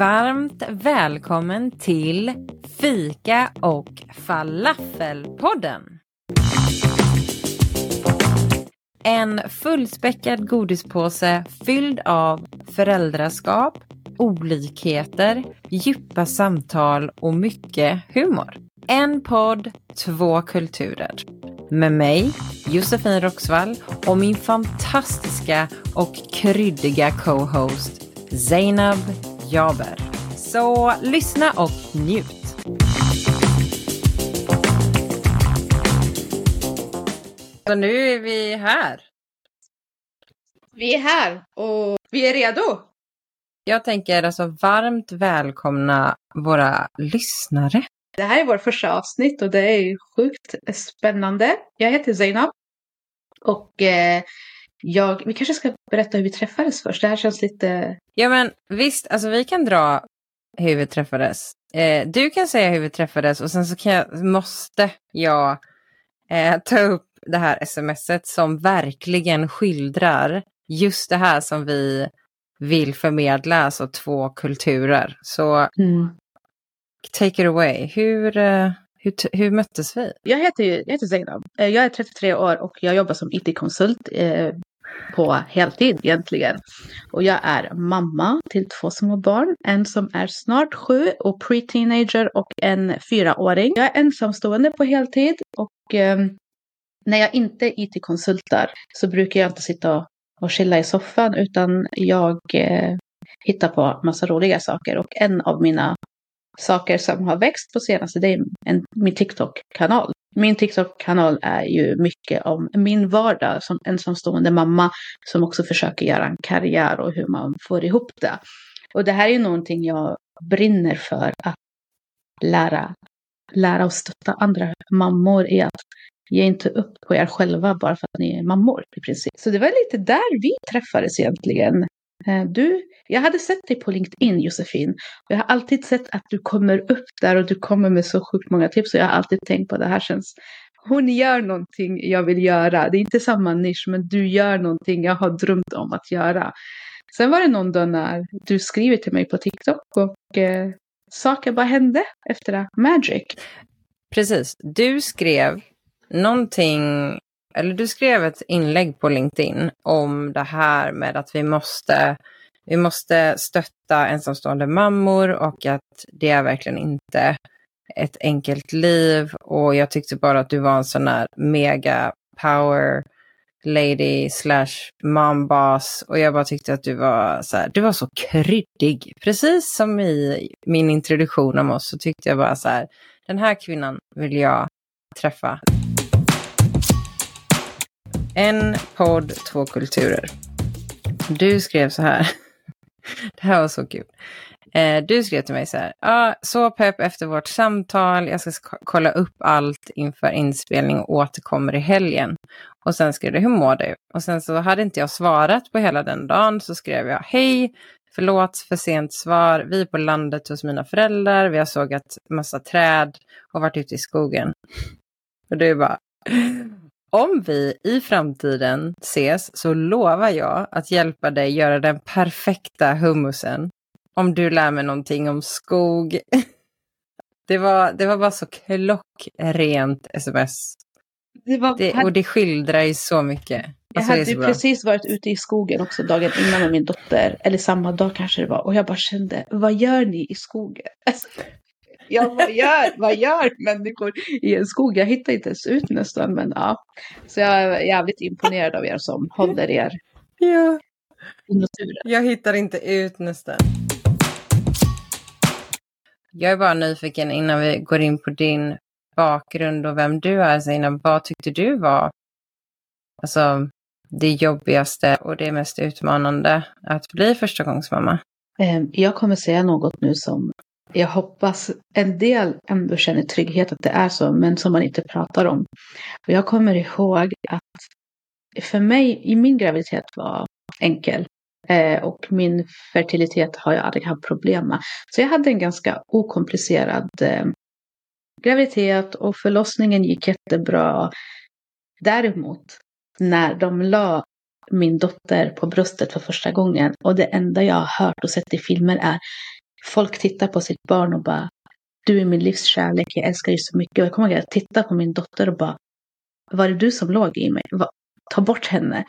Varmt välkommen till Fika och Falafelpodden. En fullspäckad godispåse fylld av föräldraskap, olikheter, djupa samtal och mycket humor. En podd, två kulturer. Med mig, Josefin Roxvall och min fantastiska och kryddiga co-host Zainab Jaber. Så lyssna och njut. Så nu är vi här. Vi är här och vi är redo. Jag tänker alltså varmt välkomna våra lyssnare. Det här är vårt första avsnitt och det är sjukt spännande. Jag heter Zainab och eh, jag, vi kanske ska berätta hur vi träffades först. Det här känns lite... Ja men visst, alltså vi kan dra hur vi träffades. Eh, du kan säga hur vi träffades och sen så jag, måste jag eh, ta upp det här smset som verkligen skildrar just det här som vi vill förmedla, alltså två kulturer. Så mm. take it away. Hur, eh, hur, hur möttes vi? Jag heter, jag heter Zainab. Eh, jag är 33 år och jag jobbar som IT-konsult eh, på heltid egentligen. Och jag är mamma till två små barn. En som är snart sju och pre-teenager och en fyraåring. Jag är ensamstående på heltid och eh, när jag inte IT-konsultar så brukar jag inte sitta och, och chilla i soffan utan jag eh, hittar på massa roliga saker. Och en av mina saker som har växt på senaste, det är en, min TikTok-kanal. Min TikTok-kanal är ju mycket om min vardag som ensamstående mamma som också försöker göra en karriär och hur man får ihop det. Och det här är ju någonting jag brinner för att lära, lära och stötta andra mammor i att ge inte upp på er själva bara för att ni är mammor i princip. Så det var lite där vi träffades egentligen. Eh, du, jag hade sett dig på LinkedIn Josefin. Jag har alltid sett att du kommer upp där och du kommer med så sjukt många tips. Och jag har alltid tänkt på att det här känns hon gör någonting jag vill göra. Det är inte samma nisch men du gör någonting jag har drömt om att göra. Sen var det någon dag när du skriver till mig på TikTok och eh, saker bara hände efter det. Magic. Precis. Du skrev någonting eller du skrev ett inlägg på LinkedIn om det här med att vi måste, vi måste stötta ensamstående mammor och att det är verkligen inte ett enkelt liv. Och jag tyckte bara att du var en sån här mega power lady slash momboss. Och jag bara tyckte att du var så här, du var så kryddig. Precis som i min introduktion om oss så tyckte jag bara så här, den här kvinnan vill jag träffa. En podd, två kulturer. Du skrev så här. Det här var så kul. Eh, du skrev till mig så här. Ah, så pepp efter vårt samtal. Jag ska kolla upp allt inför inspelning och återkommer i helgen. Och sen skrev du, hur mår du? Och sen så hade inte jag svarat på hela den dagen. Så skrev jag, hej, förlåt för sent svar. Vi är på landet hos mina föräldrar. Vi har sågat massa träd och varit ute i skogen. Och du bara, om vi i framtiden ses så lovar jag att hjälpa dig göra den perfekta hummusen. Om du lär mig någonting om skog. Det var, det var bara så klockrent sms. Det var, det, och det skildrar ju så mycket. Jag alltså, hade precis varit ute i skogen också dagen innan med min dotter. Eller samma dag kanske det var. Och jag bara kände, vad gör ni i skogen? Alltså, ja, vad gör, vad gör människor i en skog? Jag hittar inte ens ut nästan, men ja. Så jag är jävligt imponerad av er som håller er ja. i naturen. Jag hittar inte ut nästan. Jag är bara nyfiken innan vi går in på din bakgrund och vem du är, Zina. Vad tyckte du var alltså, det jobbigaste och det mest utmanande att bli förstagångsmamma? Ehm, jag kommer säga något nu som jag hoppas en del ändå känner trygghet att det är så, men som man inte pratar om. Och jag kommer ihåg att för mig, i min graviditet var enkel. Eh, och min fertilitet har jag aldrig haft problem med. Så jag hade en ganska okomplicerad eh, graviditet och förlossningen gick jättebra. Däremot, när de la min dotter på bröstet för första gången och det enda jag har hört och sett i filmer är folk tittar på sitt barn och bara du är min livskärlek, jag älskar dig så mycket. Och jag kommer ihåg att jag tittade på min dotter och bara var det du som låg i mig? Ta bort henne.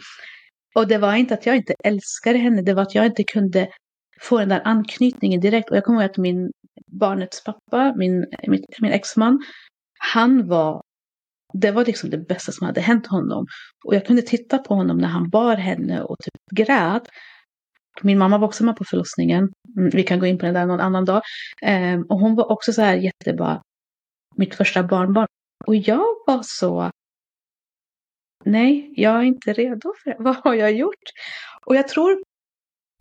Och det var inte att jag inte älskade henne, det var att jag inte kunde få den där anknytningen direkt. Och jag kommer ihåg att min barnets pappa, min, min, min exman, han var det var liksom det bästa som hade hänt honom. Och jag kunde titta på honom när han bar henne och typ grät. Min mamma var också med på förlossningen. Mm, vi kan gå in på det där någon annan dag. Ehm, och hon var också så här jättebra, mitt första barnbarn. Och jag var så, nej, jag är inte redo för det. Vad har jag gjort? Och jag tror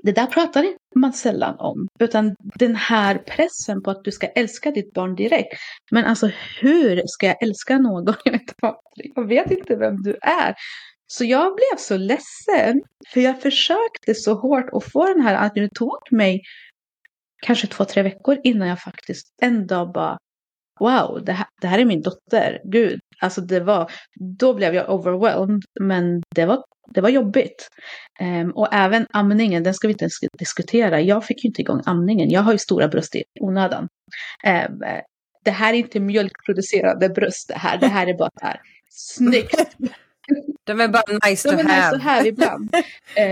det där pratar man sällan om, utan den här pressen på att du ska älska ditt barn direkt. Men alltså hur ska jag älska någon jag vet inte vem du är? Så jag blev så ledsen, för jag försökte så hårt att få den här att det tog mig kanske två, tre veckor innan jag faktiskt en dag bara wow, det här, det här är min dotter, gud. Alltså det var, då blev jag overwhelmed, men det var, det var jobbigt. Um, och även amningen, den ska vi inte ens diskutera. Jag fick ju inte igång amningen, jag har ju stora bröst i onödan. Um, det här är inte mjölkproducerande bröst det här, det här är bara här. Snyggt! De är bara nice to De är have. nice to have ibland.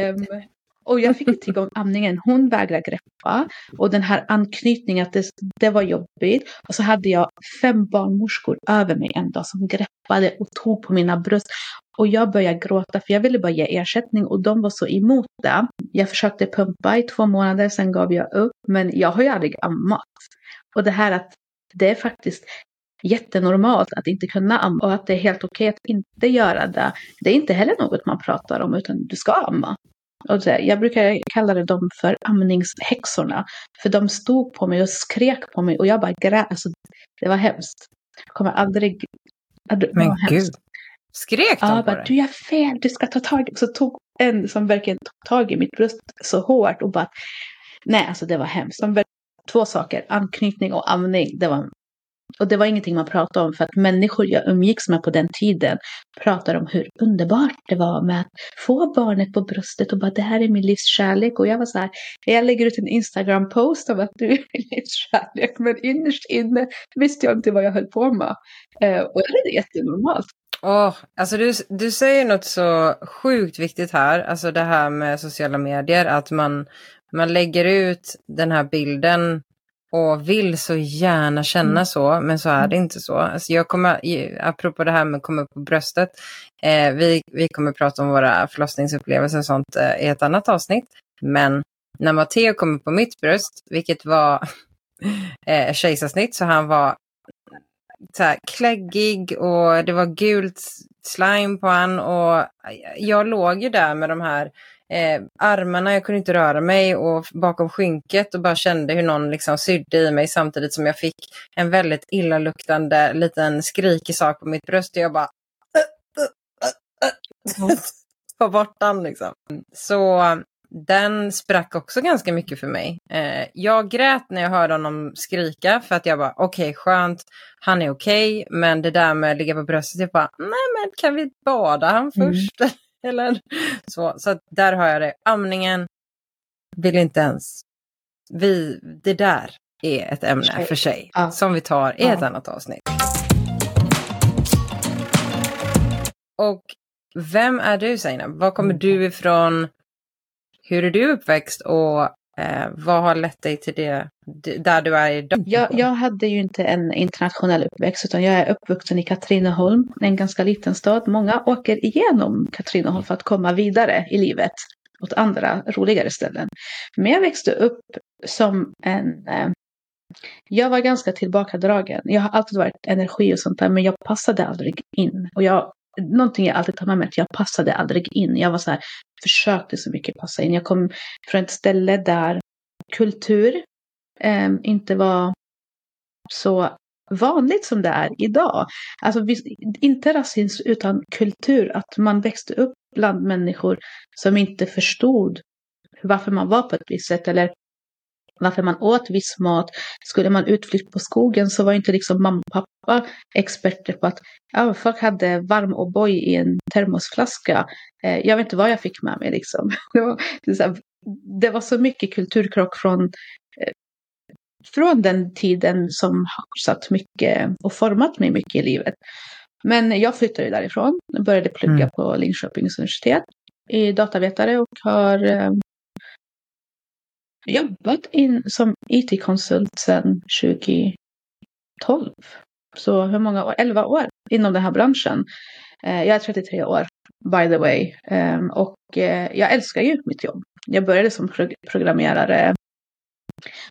Um, och jag fick inte igång amningen. Hon vägrade greppa. Och den här anknytningen, att det, det var jobbigt. Och så hade jag fem barnmorskor över mig en dag som greppade och tog på mina bröst. Och jag började gråta för jag ville bara ge ersättning och de var så emot det. Jag försökte pumpa i två månader, sen gav jag upp. Men jag har ju aldrig ammat. Och det här att det är faktiskt jättenormalt att inte kunna amma och att det är helt okej att inte göra det. Det är inte heller något man pratar om utan du ska amma. Och så, jag brukar kalla dem för amningshäxorna. För de stod på mig och skrek på mig och jag bara grät. Alltså, det var hemskt. Jag kommer aldrig... Men gud. Skrek de ja, på bara? Du gör fel, du ska ta tag i... Så tog en som verkligen tog tag i mitt bröst så hårt och bara... Nej, alltså det var hemskt. De två saker, anknytning och amning. Det var och det var ingenting man pratade om för att människor jag umgicks med på den tiden pratade om hur underbart det var med att få barnet på bröstet och bara det här är min livskärlek. Och jag var så här, jag lägger ut en Instagram-post om att du är min livskärlek men innerst inne visste jag inte vad jag höll på med. Eh, och det är jättenormalt. Oh, alltså du, du säger något så sjukt viktigt här, alltså det här med sociala medier, att man, man lägger ut den här bilden och vill så gärna känna mm. så, men så är det inte så. Alltså jag kommer, apropå det här med att komma upp på bröstet, eh, vi, vi kommer prata om våra förlossningsupplevelser och sånt eh, i ett annat avsnitt. Men när Matteo kom på mitt bröst, vilket var eh, kejsarsnitt, så han var så här, kläggig och det var gult slime på han och jag låg ju där med de här eh, armarna, jag kunde inte röra mig och bakom skynket och bara kände hur någon liksom sydde i mig samtidigt som jag fick en väldigt illaluktande liten skrikig sak på mitt bröst och jag bara få bort den liksom. Så den sprack också ganska mycket för mig. Eh, jag grät när jag hörde honom skrika för att jag bara okej okay, skönt, han är okej, okay, men det där med att ligga på bröstet, jag bara nej men kan vi bada han mm. först? Mm. Eller så. Så där har jag det. Amningen vill inte ens... Vi, det där är ett ämne för sig. Ja. Som vi tar i ja. ett annat avsnitt. Och vem är du Zainab? Var kommer mm. du ifrån? Hur är du uppväxt och Eh, vad har lett dig till det, där du är idag? Jag, jag hade ju inte en internationell uppväxt utan jag är uppvuxen i Katrineholm, en ganska liten stad. Många åker igenom Katrineholm för att komma vidare i livet åt andra roligare ställen. Men jag växte upp som en eh, jag var ganska tillbakadragen. Jag har alltid varit energi och sånt där, men jag passade aldrig in. Och jag, någonting jag alltid tar med mig är att jag passade aldrig in. Jag var så här, försökte så mycket passa in. Jag kom från ett ställe där kultur eh, inte var så vanligt som det är idag. Alltså inte rasism utan kultur, att man växte upp bland människor som inte förstod varför man var på ett visst sätt eller varför man åt viss mat. Skulle man utflykt på skogen så var inte liksom mamma och pappa experter på att ja, folk hade varm O'boy i en termosflaska. Eh, jag vet inte vad jag fick med mig liksom. Det var, det, var så mycket kulturkrock från eh, från den tiden som har satt mycket och format mig mycket i livet. Men jag flyttade därifrån, började plugga mm. på Linköpings universitet i datavetare och har eh, jobbat in som IT-konsult sedan 2012. Så hur många år? 11 år inom den här branschen. Eh, jag är 33 år, by the way. Ehm, och eh, jag älskar ju mitt jobb. Jag började som programmerare.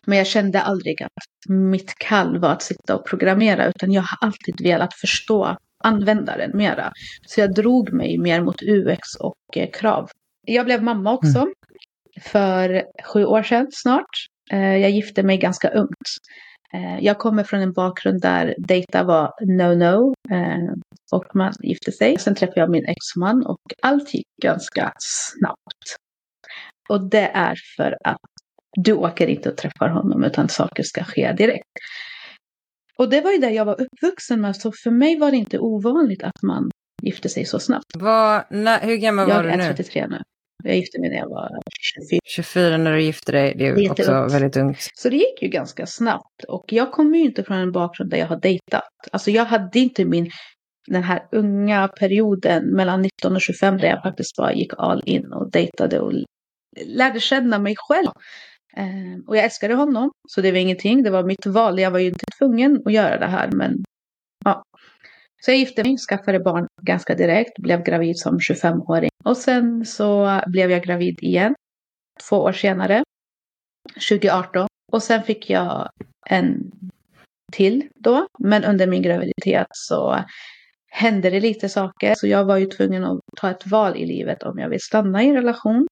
Men jag kände aldrig att mitt kall var att sitta och programmera, utan jag har alltid velat förstå användaren mera. Så jag drog mig mer mot UX och eh, krav. Jag blev mamma också mm för sju år sedan snart. Eh, jag gifte mig ganska ungt. Eh, jag kommer från en bakgrund där data var no-no och man gifte sig. Sen träffade jag min exman och allt gick ganska snabbt. Och det är för att du åker inte och träffar honom utan saker ska ske direkt. Och det var ju det jag var uppvuxen med, så för mig var det inte ovanligt att man gifte sig så snabbt. Var, när, hur gammal jag var du nu? Jag är 33 nu. Jag gifte mig när jag var 24. 24 när du gifte dig, det är, är också ungt. väldigt ungt. Så det gick ju ganska snabbt. Och jag kommer ju inte från en bakgrund där jag har dejtat. Alltså jag hade inte min, den här unga perioden mellan 19 och 25 där jag faktiskt bara gick all in och dejtade och lärde känna mig själv. Eh, och jag älskade honom, så det var ingenting. Det var mitt val. Jag var ju inte tvungen att göra det här, men ja. Så jag gifte mig, skaffade barn ganska direkt, blev gravid som 25-åring. Och sen så blev jag gravid igen, två år senare, 2018. Och sen fick jag en till då, men under min graviditet så hände det lite saker. Så jag var ju tvungen att ta ett val i livet om jag vill stanna i en relation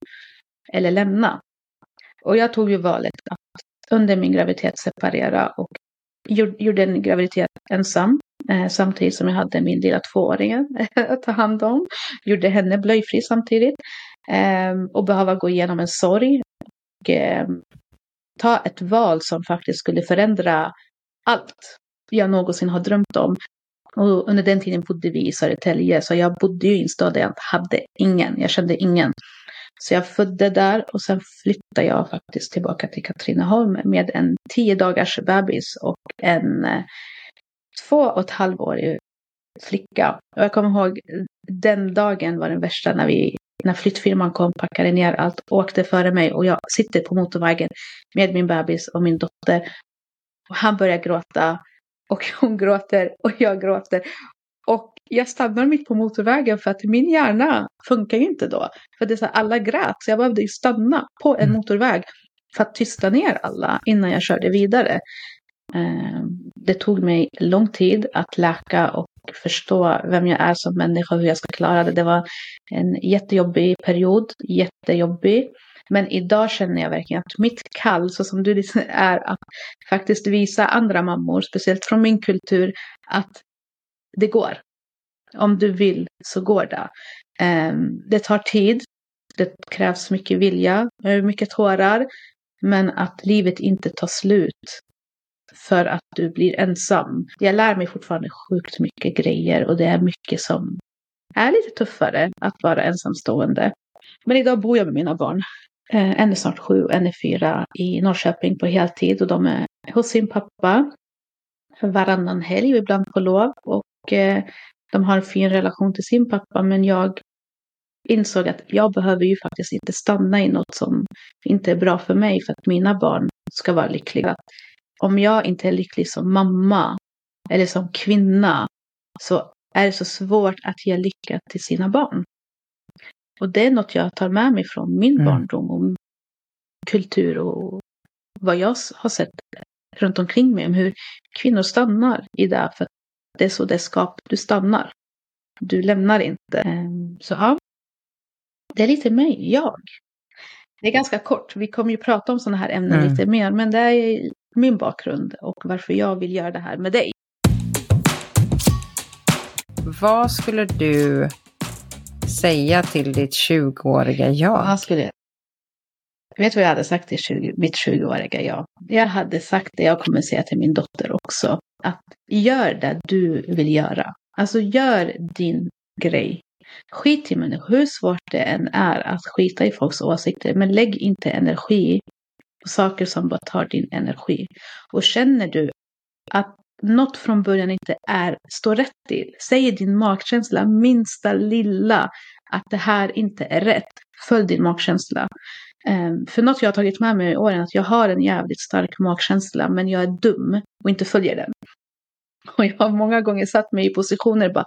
eller lämna. Och jag tog ju valet att under min graviditet separera och gjorde en graviditet ensam. Eh, samtidigt som jag hade min lilla tvååring att ta hand om. Gjorde henne blöjfri samtidigt. Eh, och behöva gå igenom en sorg. Och eh, ta ett val som faktiskt skulle förändra allt jag någonsin har drömt om. Och under den tiden bodde vi i Södertälje, så jag bodde ju i en stad där jag hade ingen, jag kände ingen. Så jag födde där och sen flyttade jag faktiskt tillbaka till Katrineholm med en tio dagars bebis och en eh, två och ett halvårig flicka. Och jag kommer ihåg den dagen var den värsta när vi när flyttfirman kom, packade ner allt, åkte före mig och jag sitter på motorvägen med min bebis och min dotter. Och han börjar gråta och hon gråter och jag gråter. Och jag stannar mitt på motorvägen för att min hjärna funkar ju inte då. För det är så här, alla grät, så jag behövde ju stanna på en mm. motorväg för att tysta ner alla innan jag körde vidare. Ehm, det tog mig lång tid att läka och förstå vem jag är som människa, hur jag ska klara det. Det var en jättejobbig period, jättejobbig. Men idag känner jag verkligen att mitt kall, så som du är, att faktiskt visa andra mammor, speciellt från min kultur, att det går. Om du vill så går det. Ehm, det tar tid. Det krävs mycket vilja, mycket tårar. Men att livet inte tar slut för att du blir ensam. Jag lär mig fortfarande sjukt mycket grejer och det är mycket som är lite tuffare att vara ensamstående. Men idag bor jag med mina barn. Ehm, en är snart sju och en är fyra i Norrköping på heltid och de är hos sin pappa varannan helg och ibland på lov. Och de har en fin relation till sin pappa men jag insåg att jag behöver ju faktiskt inte stanna i något som inte är bra för mig för att mina barn ska vara lyckliga. Om jag inte är lycklig som mamma eller som kvinna så är det så svårt att ge lycka till sina barn. Och det är något jag tar med mig från min mm. barndom och kultur och vad jag har sett runt omkring mig om hur kvinnor stannar i det för att det är så det skap, du stannar. Du lämnar inte. Ehm, så ja, det är lite mig, jag. Det är ganska kort, vi kommer ju prata om sådana här ämnen mm. lite mer, men det är min bakgrund och varför jag vill göra det här med dig. Vad skulle du säga till ditt 20-åriga jag? Vad skulle Vet du vad jag hade sagt till 20, mitt 20-åriga jag? Jag hade sagt det jag kommer säga till min dotter också. Att gör det du vill göra. Alltså gör din grej. Skit i människor, hur svårt det än är att skita i folks åsikter. Men lägg inte energi på saker som bara tar din energi. Och känner du att något från början inte är, står rätt till, säger din magkänsla minsta lilla att det här inte är rätt, följ din magkänsla. Ehm, för något jag har tagit med mig i åren är att jag har en jävligt stark magkänsla men jag är dum och inte följer den. Och jag har många gånger satt mig i positioner bara,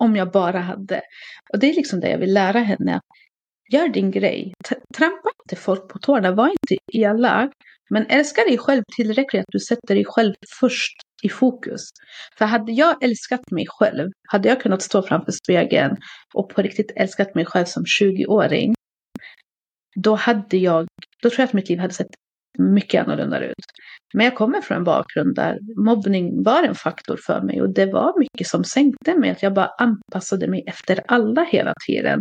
om jag bara hade. Och det är liksom det jag vill lära henne. Gör din grej. Trampa inte folk på tårna. Var inte elak. Men älska dig själv tillräckligt att du sätter dig själv först i fokus. För hade jag älskat mig själv, hade jag kunnat stå framför spegeln och på riktigt älskat mig själv som 20-åring, då hade jag, då tror jag att mitt liv hade sett mycket annorlunda ut. Men jag kommer från en bakgrund där mobbning var en faktor för mig och det var mycket som sänkte mig, att jag bara anpassade mig efter alla hela tiden.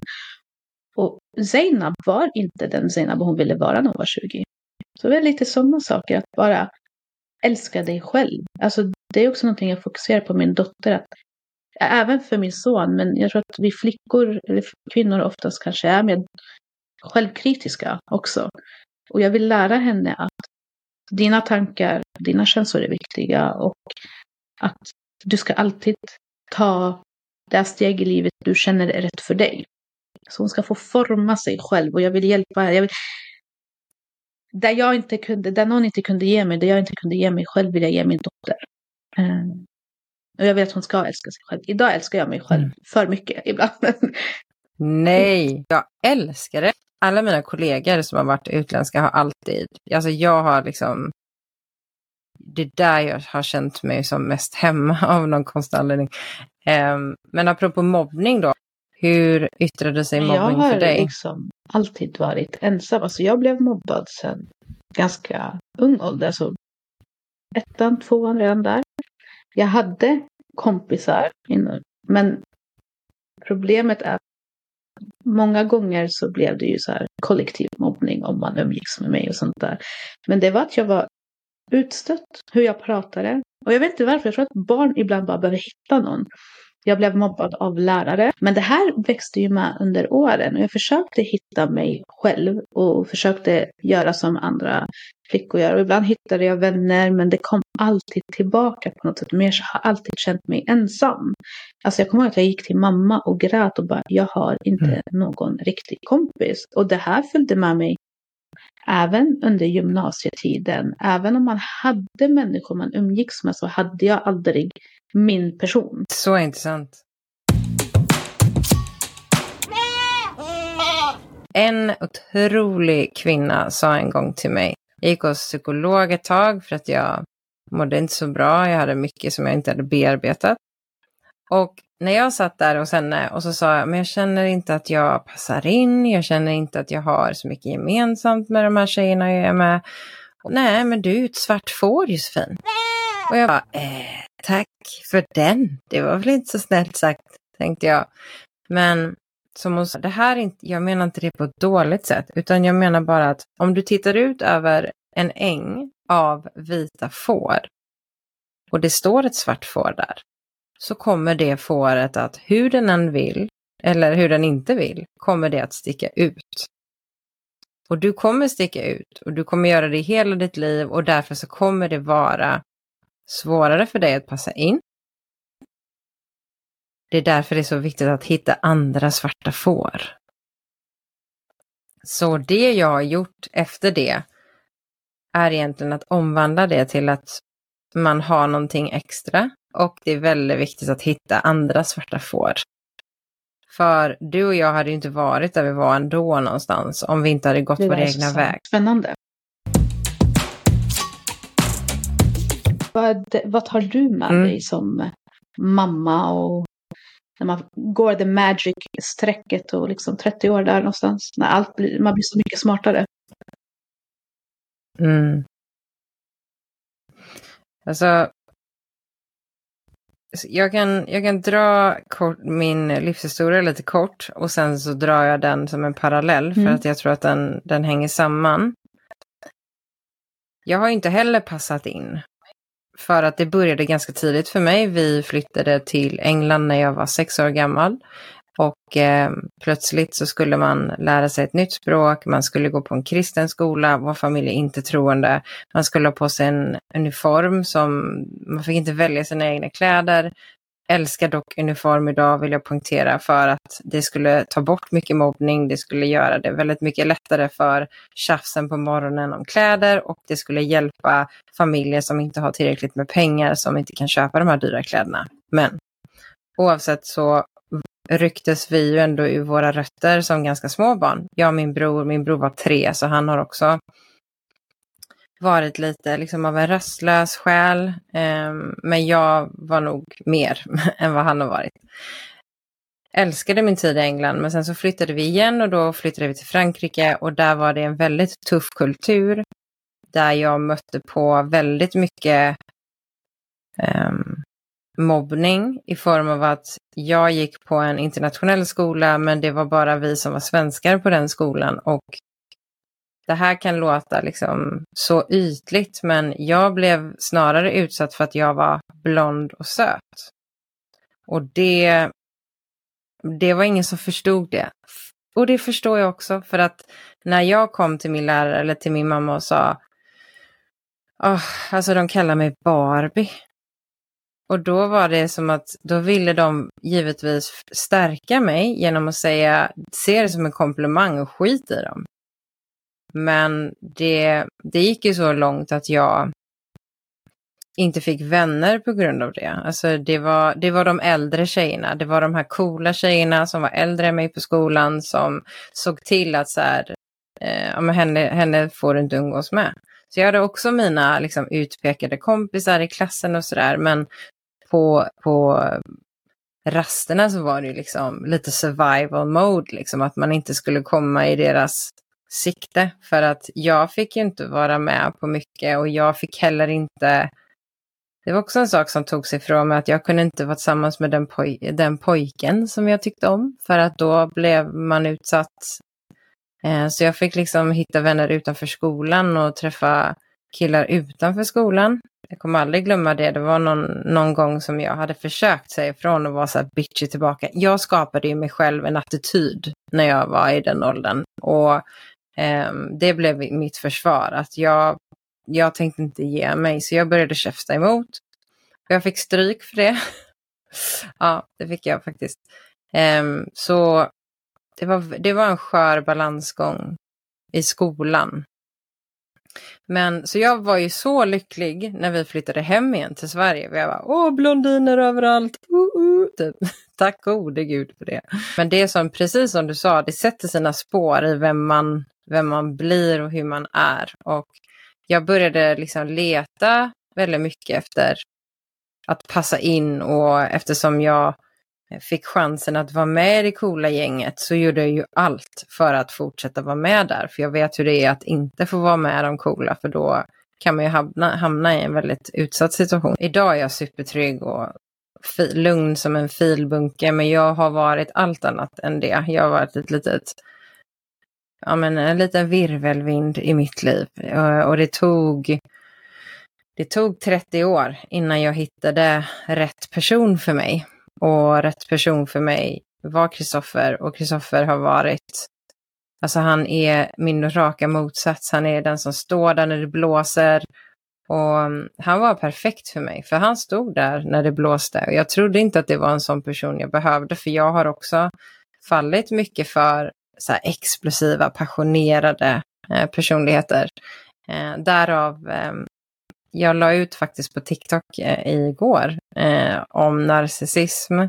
Och Zeinab var inte den Zeinab hon ville vara när hon var 20. Så det är lite sådana saker, att bara älska dig själv. Alltså det är också någonting jag fokuserar på min dotter, att även för min son, men jag tror att vi flickor, eller kvinnor oftast kanske är mer självkritiska också. Och jag vill lära henne att dina tankar, dina känslor är viktiga och att du ska alltid ta det steg i livet du känner är rätt för dig. Så hon ska få forma sig själv och jag vill hjälpa jag vill... Där jag inte kunde, där någon inte kunde ge mig, det jag inte kunde ge mig själv vill jag ge min dotter. Um, och jag vill att hon ska älska sig själv. Idag älskar jag mig själv mm. för mycket ibland. Nej, jag älskar det alla mina kollegor som har varit utländska har alltid, alltså jag har liksom, det är där jag har känt mig som mest hemma av någon konstig anledning. Um, men apropå mobbning då, hur yttrade sig mobbning för dig? Jag har liksom alltid varit ensam. Alltså jag blev mobbad sedan ganska ung ålder. Alltså ettan, tvåan redan där. Jag hade kompisar, men problemet är många gånger så blev det ju så här kollektiv mobbning om man umgicks med mig och sånt där. Men det var att jag var utstött, hur jag pratade. Och jag vet inte varför, jag tror att barn ibland bara behöver hitta någon. Jag blev mobbad av lärare. Men det här växte ju med under åren och jag försökte hitta mig själv och försökte göra som andra flickor gör. Och ibland hittade jag vänner men det kom alltid tillbaka på något sätt. Men jag har alltid känt mig ensam. Alltså jag kommer ihåg att jag gick till mamma och grät och bara jag har inte mm. någon riktig kompis. Och det här följde med mig även under gymnasietiden. Även om man hade människor man umgicks med så hade jag aldrig min person. Så intressant. En otrolig kvinna sa en gång till mig, jag gick hos psykolog ett tag för att jag mådde inte så bra, jag hade mycket som jag inte hade bearbetat. Och när jag satt där hos henne och så sa jag, men jag känner inte att jag passar in, jag känner inte att jag har så mycket gemensamt med de här tjejerna jag är med. Och, Nej, men du är ett svart får Josefin. Och jag bara, eh, tack för den. Det var väl inte så snällt sagt, tänkte jag. Men som hon sa, det här är inte, jag menar inte det på ett dåligt sätt, utan jag menar bara att om du tittar ut över en äng av vita får och det står ett svart får där, så kommer det fåret att hur den än vill, eller hur den inte vill, kommer det att sticka ut. Och du kommer sticka ut och du kommer göra det hela ditt liv och därför så kommer det vara svårare för dig att passa in. Det är därför det är så viktigt att hitta andra svarta får. Så det jag har gjort efter det är egentligen att omvandla det till att man har någonting extra och det är väldigt viktigt att hitta andra svarta får. För du och jag hade ju inte varit där vi var ändå någonstans om vi inte hade gått vår egna väg. Spännande. Vad, vad tar du med mm. dig som mamma och när man går the magic-strecket och liksom 30 år där någonstans, när allt blir, man blir så mycket smartare. Mm. Alltså, jag kan, jag kan dra kort, min livshistoria lite kort och sen så drar jag den som en parallell för mm. att jag tror att den, den hänger samman. Jag har inte heller passat in för att det började ganska tidigt för mig. Vi flyttade till England när jag var sex år gammal. Och eh, plötsligt så skulle man lära sig ett nytt språk, man skulle gå på en kristen skola, vår familj är inte troende. Man skulle ha på sig en uniform som, man fick inte välja sina egna kläder. Älskar dock uniform idag vill jag poängtera för att det skulle ta bort mycket mobbning, det skulle göra det väldigt mycket lättare för tjafsen på morgonen om kläder och det skulle hjälpa familjer som inte har tillräckligt med pengar som inte kan köpa de här dyra kläderna. Men oavsett så rycktes vi ju ändå ur våra rötter som ganska små barn. Jag och min bror, min bror var tre så han har också varit lite liksom av en rastlös själ. Eh, men jag var nog mer än vad han har varit. Älskade min tid i England men sen så flyttade vi igen och då flyttade vi till Frankrike och där var det en väldigt tuff kultur. Där jag mötte på väldigt mycket eh, mobbning i form av att jag gick på en internationell skola men det var bara vi som var svenskar på den skolan och det här kan låta liksom så ytligt men jag blev snarare utsatt för att jag var blond och söt. Och det, det var ingen som förstod det. Och det förstår jag också för att när jag kom till min lärare eller till min mamma och sa oh, alltså de kallar mig Barbie. Och då var det som att då ville de givetvis stärka mig genom att säga se det som en komplimang och skit i dem. Men det, det gick ju så långt att jag inte fick vänner på grund av det. Alltså det var, det var de äldre tjejerna, det var de här coola tjejerna som var äldre än mig på skolan som såg till att så här, eh, men henne, henne får du inte umgås med. Så jag hade också mina liksom, utpekade kompisar i klassen och sådär, men på, på rasterna så var det liksom lite survival mode, liksom att man inte skulle komma i deras sikte. För att jag fick ju inte vara med på mycket och jag fick heller inte det var också en sak som togs ifrån mig att jag kunde inte vara tillsammans med den, poj den pojken som jag tyckte om för att då blev man utsatt. Eh, så jag fick liksom hitta vänner utanför skolan och träffa killar utanför skolan. Jag kommer aldrig glömma det. Det var någon, någon gång som jag hade försökt säga ifrån och vara så här bitchy tillbaka. Jag skapade ju mig själv en attityd när jag var i den åldern. Och Ehm, det blev mitt försvar. Att jag, jag tänkte inte ge mig. Så jag började käfta emot. Och jag fick stryk för det. ja, det fick jag faktiskt. Eh, så det var, det var en skör balansgång i skolan. Men så jag var ju så lycklig när vi flyttade hem igen till Sverige. Jag var åh blondiner överallt. Uh, uh, typ. Tack gode gud för det. Men det som, precis som du sa, det sätter sina spår i vem man, vem man blir och hur man är. Och jag började liksom leta väldigt mycket efter att passa in och eftersom jag fick chansen att vara med i det coola gänget så gjorde jag ju allt för att fortsätta vara med där. För jag vet hur det är att inte få vara med de coola för då kan man ju hamna, hamna i en väldigt utsatt situation. Idag är jag supertrygg och lugn som en filbunke men jag har varit allt annat än det. Jag har varit ett litet ja, men en liten virvelvind i mitt liv. Eh, och det tog, det tog 30 år innan jag hittade rätt person för mig. Och rätt person för mig var Kristoffer och Kristoffer har varit, alltså han är min raka motsats. Han är den som står där när det blåser. Och mm, han var perfekt för mig, för han stod där när det blåste. Och jag trodde inte att det var en sån person jag behövde, för jag har också fallit mycket för så explosiva, passionerade eh, personligheter. Eh, därav eh, jag la ut faktiskt på TikTok eh, igår eh, om narcissism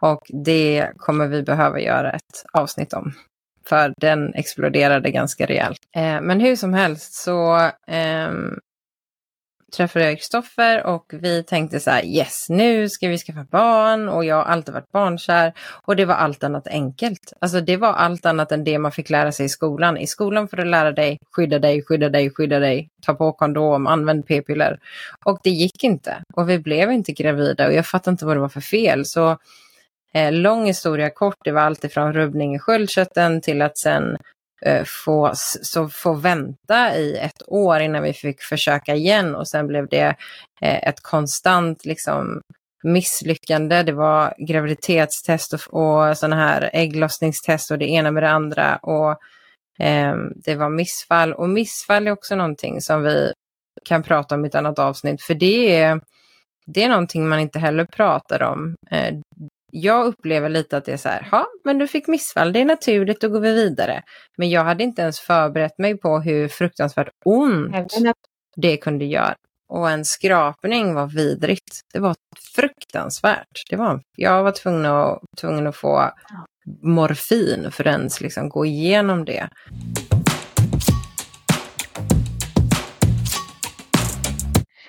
och det kommer vi behöva göra ett avsnitt om. För den exploderade ganska rejält. Eh, men hur som helst så ehm, träffade jag Kristoffer och vi tänkte så här yes, nu ska vi skaffa barn och jag har alltid varit barnkär och det var allt annat enkelt. Alltså det var allt annat än det man fick lära sig i skolan. I skolan får du lära dig skydda dig, skydda dig, skydda dig, ta på kondom, använd p-piller. Och det gick inte och vi blev inte gravida och jag fattade inte vad det var för fel. Så eh, lång historia kort, det var allt ifrån rubbning i sköldkörteln till att sen Eh, få, så få vänta i ett år innan vi fick försöka igen och sen blev det eh, ett konstant liksom misslyckande. Det var graviditetstest och, och sådana här ägglossningstest och det ena med det andra. Och eh, det var missfall. Och missfall är också någonting som vi kan prata om i ett annat avsnitt. För det är, det är någonting man inte heller pratar om. Eh, jag upplever lite att det är så här, ja, men du fick missfall, det är naturligt, då går vi vidare. Men jag hade inte ens förberett mig på hur fruktansvärt ont det kunde göra. Och en skrapning var vidrigt. Det var fruktansvärt. Det var, jag var tvungen att, tvungen att få morfin för att ens liksom gå igenom det.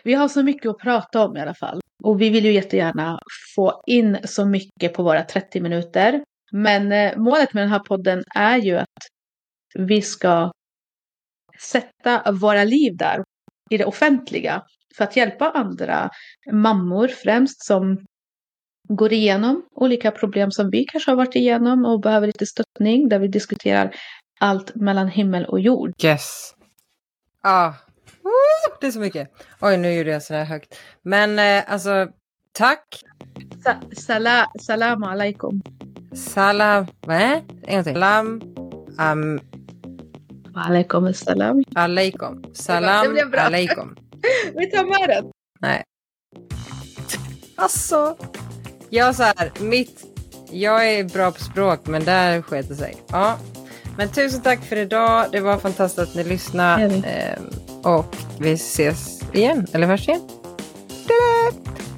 Vi har så mycket att prata om i alla fall. Och vi vill ju jättegärna få in så mycket på våra 30 minuter. Men eh, målet med den här podden är ju att vi ska sätta våra liv där i det offentliga för att hjälpa andra mammor främst som går igenom olika problem som vi kanske har varit igenom och behöver lite stöttning där vi diskuterar allt mellan himmel och jord. Yes. Ah det är så mycket. Oj, nu gjorde jag sådär högt. Men eh, alltså, tack. Sa sala salam alaikum. Salam, vad? En gång till. Salam. Um, alaikum salam. Alaikum. Salam alaikum. Vi tar med den. Nej. Alltså. Jag så här, mitt... Jag är bra på språk, men där sket det sig. Ja. Men tusen tack för idag. Det var fantastiskt att ni lyssnade. Eh, och vi ses igen, eller hörs igen. Tada!